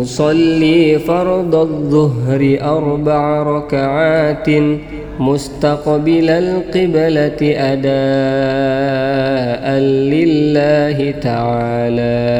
أصلي فرض الظهر أربع ركعات مستقبل القبلة أداء لله تعالى.